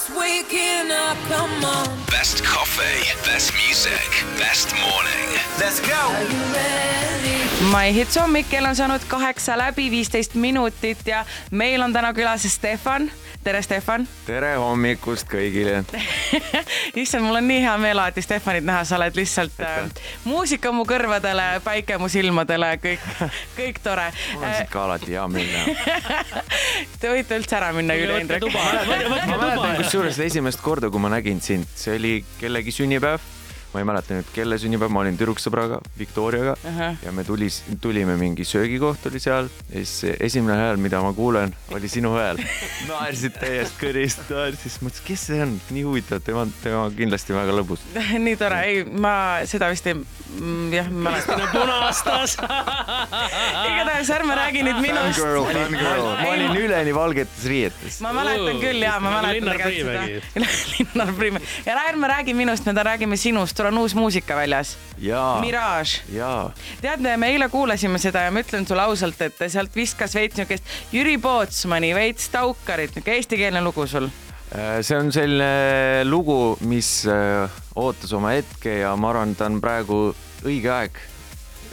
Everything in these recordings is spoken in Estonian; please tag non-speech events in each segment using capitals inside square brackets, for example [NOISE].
Just waking up, come on. Best coffee, best music, best morning. Let's go. My Hits hommik, kell on saanud kaheksa läbi, viisteist minutit ja meil on täna külas Stefan. tere, Stefan. [LAUGHS] tere hommikust kõigile. issand, mul on nii hea meel alati Stefanit näha, sa oled lihtsalt äh, muusika mu kõrvadele, päike mu silmadele, kõik, kõik tore. mul on siit ka alati hea meel näha. [LAUGHS] Te võite üldse ära minna, Jüri mäletan kusjuures esimest korda, kui ma nägin sind, see oli kellegi sünnipäev ma ei mäleta nüüd, kelle sünnipäev, ma olin tüdruksõbraga, Viktoriaga. Uh -huh. ja me tulis, tulime mingi söögikoht oli seal. Ja siis esimene hääl, mida ma kuulen, oli sinu hääl. [LAUGHS] naersid täiesti kõrist, naersid, mõtlesin, kes see on, nii huvitav, tema, tema kindlasti väga lõbus. [LAUGHS] Nii tore, ei, ma seda vist ei, mm, jah, ma [LAUGHS] mäletan. punastas. Igatahes ärme räägi nüüd minust. Fangirl, fangirl, ma olin üleni valgetes riietes. ma mäletan küll ja ma mäletan Linnar Priimägi. Linnar Priimägi. Ja ärme räägi minust, me räägime sinust, sul on uus muusika väljas. Mirage. tead, me eile kuulasime seda ja ma ütlen sulle ausalt, et sealt viskas veits niukest Jüri Pootsmani, veits Taukarit, niuke eestikeelne lugu sul. Äh, see on selline lugu, mis äh, ootas oma hetke ja ma arvan, ta on praegu õige aeg,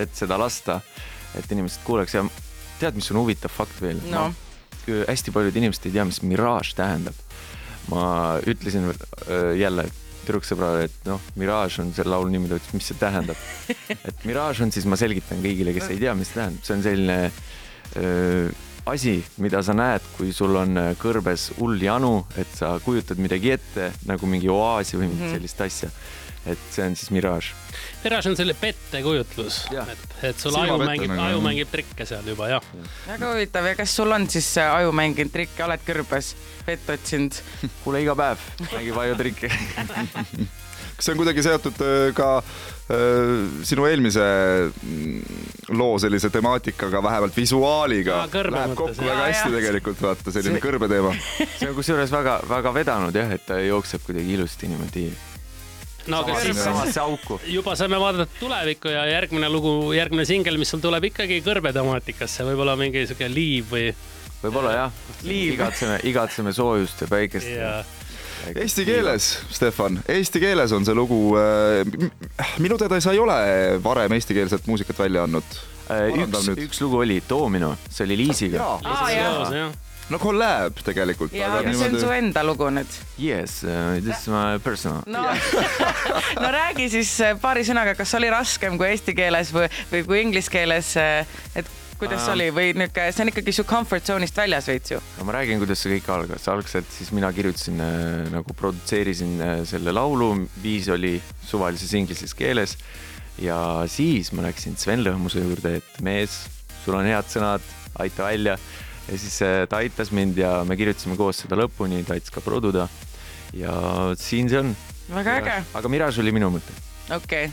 et seda lasta, et inimesed kuuleks ja tead, mis on huvitav fakt veel No. Hästi paljud inimesed ei tea, mis Mirage tähendab. ma ütlesin äh, jälle tüdruksõbrale, et noh, Mirage on selle laulu nimi, ta ütles, mis see tähendab. [LAUGHS] et Mirage on siis, ma selgitan kõigile, kes ei tea, mis see tähendab, see on selline öö, asi, mida sa näed, kui sul on äh, kõrbes hull janu, et sa kujutad midagi ette nagu mingi oaasi või mingit sellist asja. et see on siis Mirage. Mirage on selline pettekujutlus, et, et sul aju Silmapete mängib, nagu, aju mängib trikke seal juba jah. väga huvitav ja kas sul on siis äh, aju mänginud trikke, oled kõrbes vett otsinud? kuule, iga päev mängib ajutrikke kas [LAUGHS] see on kuidagi seotud äh, ka äh, sinu eelmise mm, loo sellise temaatikaga, vähemalt visuaaliga Aa,? kõrbe Läheb kokku jah. väga hästi jah. tegelikult vaata selline See- kõrbeteema. see on kusjuures väga-väga vedanud jah, et ta jookseb kuidagi ilusti niimoodi no aga siis juba saame vaadata tulevikku ja järgmine lugu, järgmine singel, mis sul tuleb ikkagi kõrbe temaatikasse, võib-olla mingi sihuke liiv või võib-olla jah, igatseme, igatseme soojust ja päikest ja Eesti keeles, Stefan, eesti keeles on see lugu. minu teada sa ei ole varem eestikeelset muusikat välja andnud. Parandab üks nüüd., üks lugu oli Domino, see oli Liisiga. jaa, no collab tegelikult. ja aga see on su enda lugu nüüd. Yes uh,, this is my personal. no [LAUGHS] no räägi siis äh, paari sõnaga, kas oli raskem kui eesti keeles või, või kui inglise keeles, et kuidas Ähm. oli või niuke, see on ikkagi su comfort zone'ist väljas veits ju. no ma räägin, kuidas see kõik algas, algselt siis mina kirjutasin äh, nagu produtseerisin äh, selle laulu, viis oli suvalises inglise keeles ja siis ma läksin Sven Lõhmuse juurde, et mees, sul on head sõnad, aita välja ja siis äh, ta aitas mind ja me kirjutasime koos seda lõpuni, ta aitas ka produda ja siin see on. väga äge, aga Mirage oli minu mõte. Okei okay..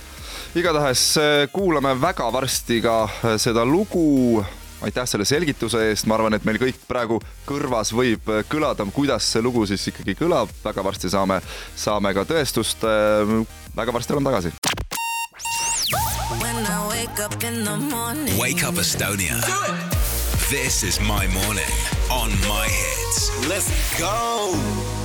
igatahes äh, kuulame väga varsti ka äh, seda lugu. aitäh selle selgituse eest, ma arvan, et meil kõik praegu kõrvas võib äh, kõlada, kuidas see lugu siis ikkagi kõlab, väga varsti saame, saame ka tõestust. väga varsti oleme tagasi. When I wake up in the morning. Wake up Estonia. This is my morning on my hits. Let's go.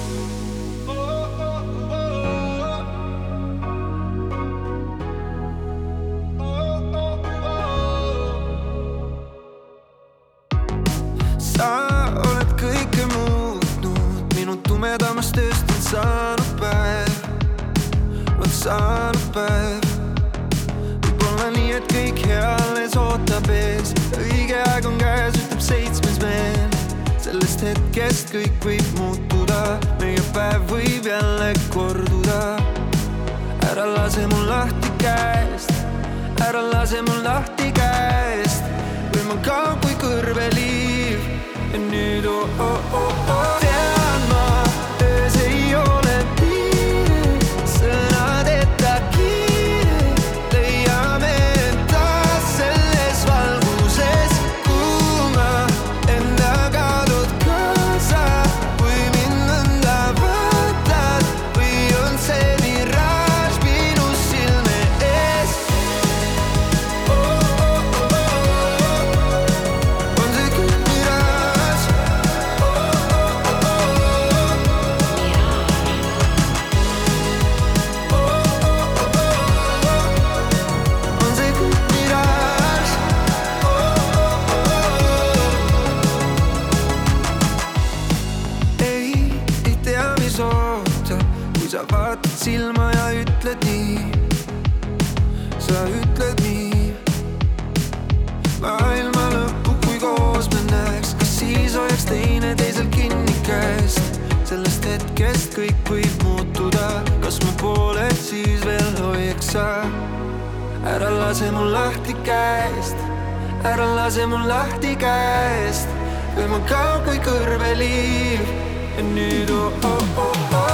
Hetkest kõik võib muutuda, meie päev võib jälle korduda. ära lase mul lahti käest, ära lase mul lahti käest või ma kaob kui kõrveliiv ja nüüd oo oh, oh, oh. tean sa ütled nii. maailma lõppu, kui koos me näeks, kas siis hoiaks teineteisel kinni käest. sellest hetkest kõik võib muutuda, kas me pooled siis veel hoiaks sa? ära lase mul lahti käest, ära lase mul lahti käest, lööma ka kui kõrveliiv ja nüüd oh,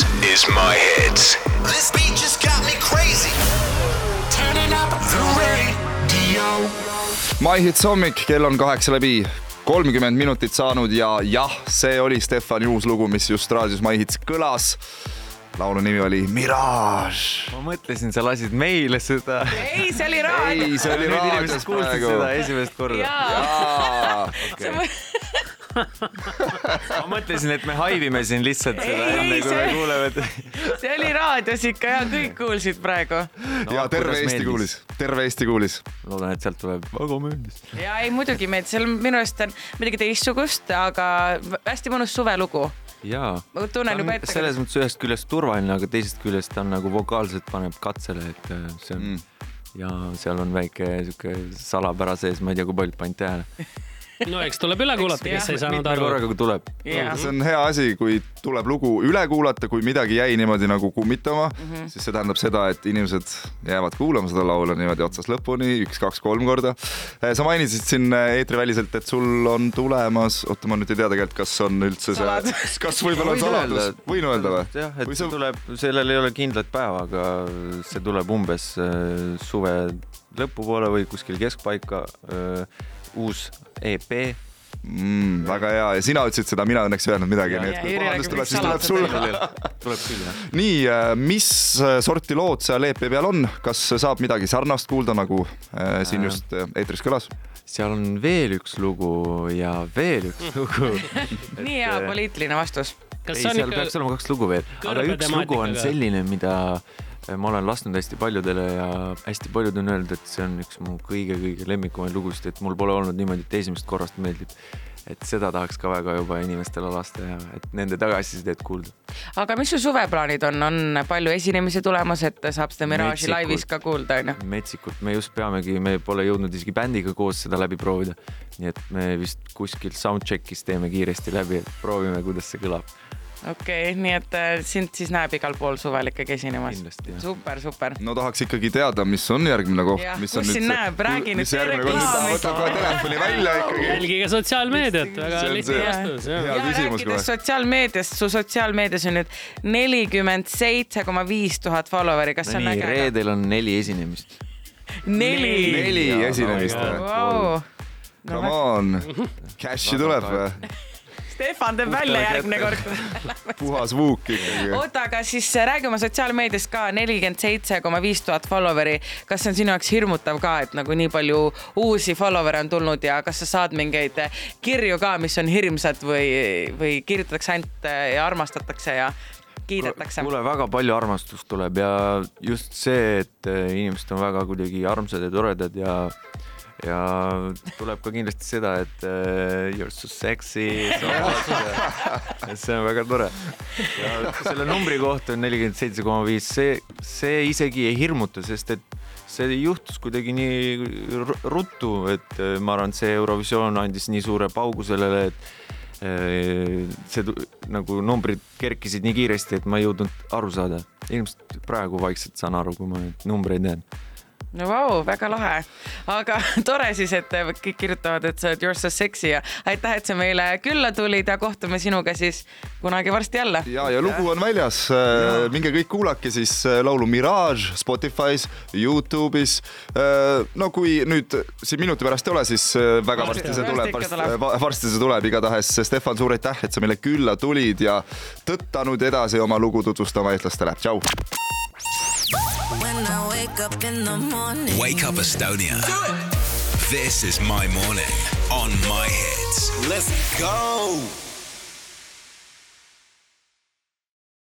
This is my hits. This beat just got me crazy. Turning up the radio. My Hits hommik, kell on kaheksa läbi kolmkümmend minutit saanud ja jah, see oli Stefani uus lugu, mis just raadios My Hits kõlas. laulu nimi oli Mirage. ma mõtlesin, sa lasid meile seda. ei, see oli raadio. ei, see oli raadios inimesed kuulsid praegu. seda esimest korda. jaa, jaa, ma mõtlesin, et me haivime siin lihtsalt seda Ei, enne, kui me see- kuuleme, see oli raadios ikka ja kõik kuulsid praegu. ja terve Eesti kuulis, terve Eesti kuulis. loodan, et sealt tuleb väga meeldis. ja ei muidugi meeldis, seal minu arust on midagi teistsugust, aga hästi mõnus suvelugu. jaa. ma tunnen juba ette. selles mõttes ühest küljest turvaline, aga teisest küljest ta on nagu vokaalselt paneb katsele, et äh, see on mm. ja seal on väike sihuke salapära sees, ma ei tea, kui paljud panid tähele. No eks tuleb üle kuulata, kes ei saanud aru. korraga, kui tuleb. jah, see on hea asi, kui tuleb lugu üle kuulata, kui midagi jäi niimoodi nagu kummitama mm. -hmm. siis see tähendab seda, et inimesed jäävad kuulama seda laulu niimoodi otsast lõpuni, üks-kaks-kolm korda. sa mainisid siin eetriväliselt, et sul on tulemas, oota, ma nüüd ei tea tegelikult, kas on üldse see kas võib-olla on saladus, võin öelda või? jah, et see sa- tuleb, sellel ei ole kindlat päeva, aga see tuleb umbes äh, suve lõpupoole või kuskil keskpaika. Uus EP. mm,. väga hea ja sina ütlesid seda, mina õnneks ei öelnud midagi, nii et kui räägib tuleb, siis tuleb sulle. tuleb küll jah. nii, mis äh, sorti lood seal EP peal on, kas saab midagi sarnast kuulda, nagu äh, siin Äh. just äh, eetris kõlas? seal on veel üks lugu ja veel üks [LAUGHS] lugu. nii hea poliitiline vastus. ei, seal peaks ikka, olema kaks lugu veel, aga üks lugu on selline, mida äh, ma olen lasknud hästi paljudele ja hästi paljud on öelnud, et see on üks mu kõige-kõige lemmikumaid lugusid, et mul pole olnud niimoodi, et esimesest korrast meeldib. et seda tahaks ka väga juba inimestele lasta ja et nende tagasisidet kuulda. aga mis su suveplaanid on, on palju esinemisi tulemas, et saab seda Mirage'i laivis ka kuulda, onju? metsikult, me just peamegi, me pole jõudnud isegi bändiga koos seda läbi proovida. nii et me vist kuskil soundcheck'is teeme kiiresti läbi, et proovime, kuidas see kõlab. Okei okay,, nii et äh, sind siis näeb igal pool suvel ikkagi esinemas. super, super. no tahaks ikkagi teada, mis on järgmine koht kus on sind näeb? Räägi nüüd, võta kohe telefoni välja ikkagi. jälgige sotsiaalmeediat, väga See lihtne see. vastus, ja küsimus kohe. rääkides sotsiaalmeediast, su sotsiaalmeedias on nüüd nelikümmend seitse koma viis tuhat follower'i, kas see on äge? reedel on neli esinemist. neli. neli esinemist. Come on, cash'i tuleb või? Stefan teeb välja järgmine kord. [LAUGHS] puhas vuuk ikkagi. oota, aga siis räägi oma sotsiaalmeedias ka nelikümmend seitse koma viis tuhat follower'i. kas see on sinu jaoks hirmutav ka, et nagu nii palju uusi follower'e on tulnud ja kas sa saad mingeid kirju ka, mis on hirmsad või, või kirjutatakse ainult ja armastatakse ja kiidetakse? kuule, väga palju armastust tuleb ja just see, et äh, inimesed on väga kuidagi armsad ja toredad ja ja tuleb ka kindlasti seda, et uh, you are so sexy, [LAUGHS] see on väga tore. ja selle numbri kohta on nelikümmend seitse koma viis, see, see isegi ei hirmuta, sest et see juhtus kuidagi nii ru- ruttu, et äh, ma arvan, et see Eurovisioon andis nii suure paugu sellele, et äh, see nagu numbrid kerkisid nii kiiresti, et ma ei jõudnud aru saada. ilmselt praegu vaikselt saan aru, kui ma neid numbreid näen. No vau, väga lahe, aga [LAUGHS] tore siis, et kõik kirjutavad, et sa oled You're so sexy ja aitäh, et sa meile külla tulid ja kohtume sinuga siis kunagi varsti jälle. ja, ja lugu on väljas, minge kõik kuulake siis äh, laulu Mirage Spotify's, Youtube'is. no kui nüüd siin minuti pärast ei ole, siis äh, väga Varsti see tuleb. Varsti varsti, varsti see tuleb, igatahes Stefan, suur aitäh, et sa meile külla tulid ja tõttanud edasi oma lugu tutvustama eestlastele, tšau. When I wake up in the morning. Wake up Estonia. This is my morning on my hits. Let's go.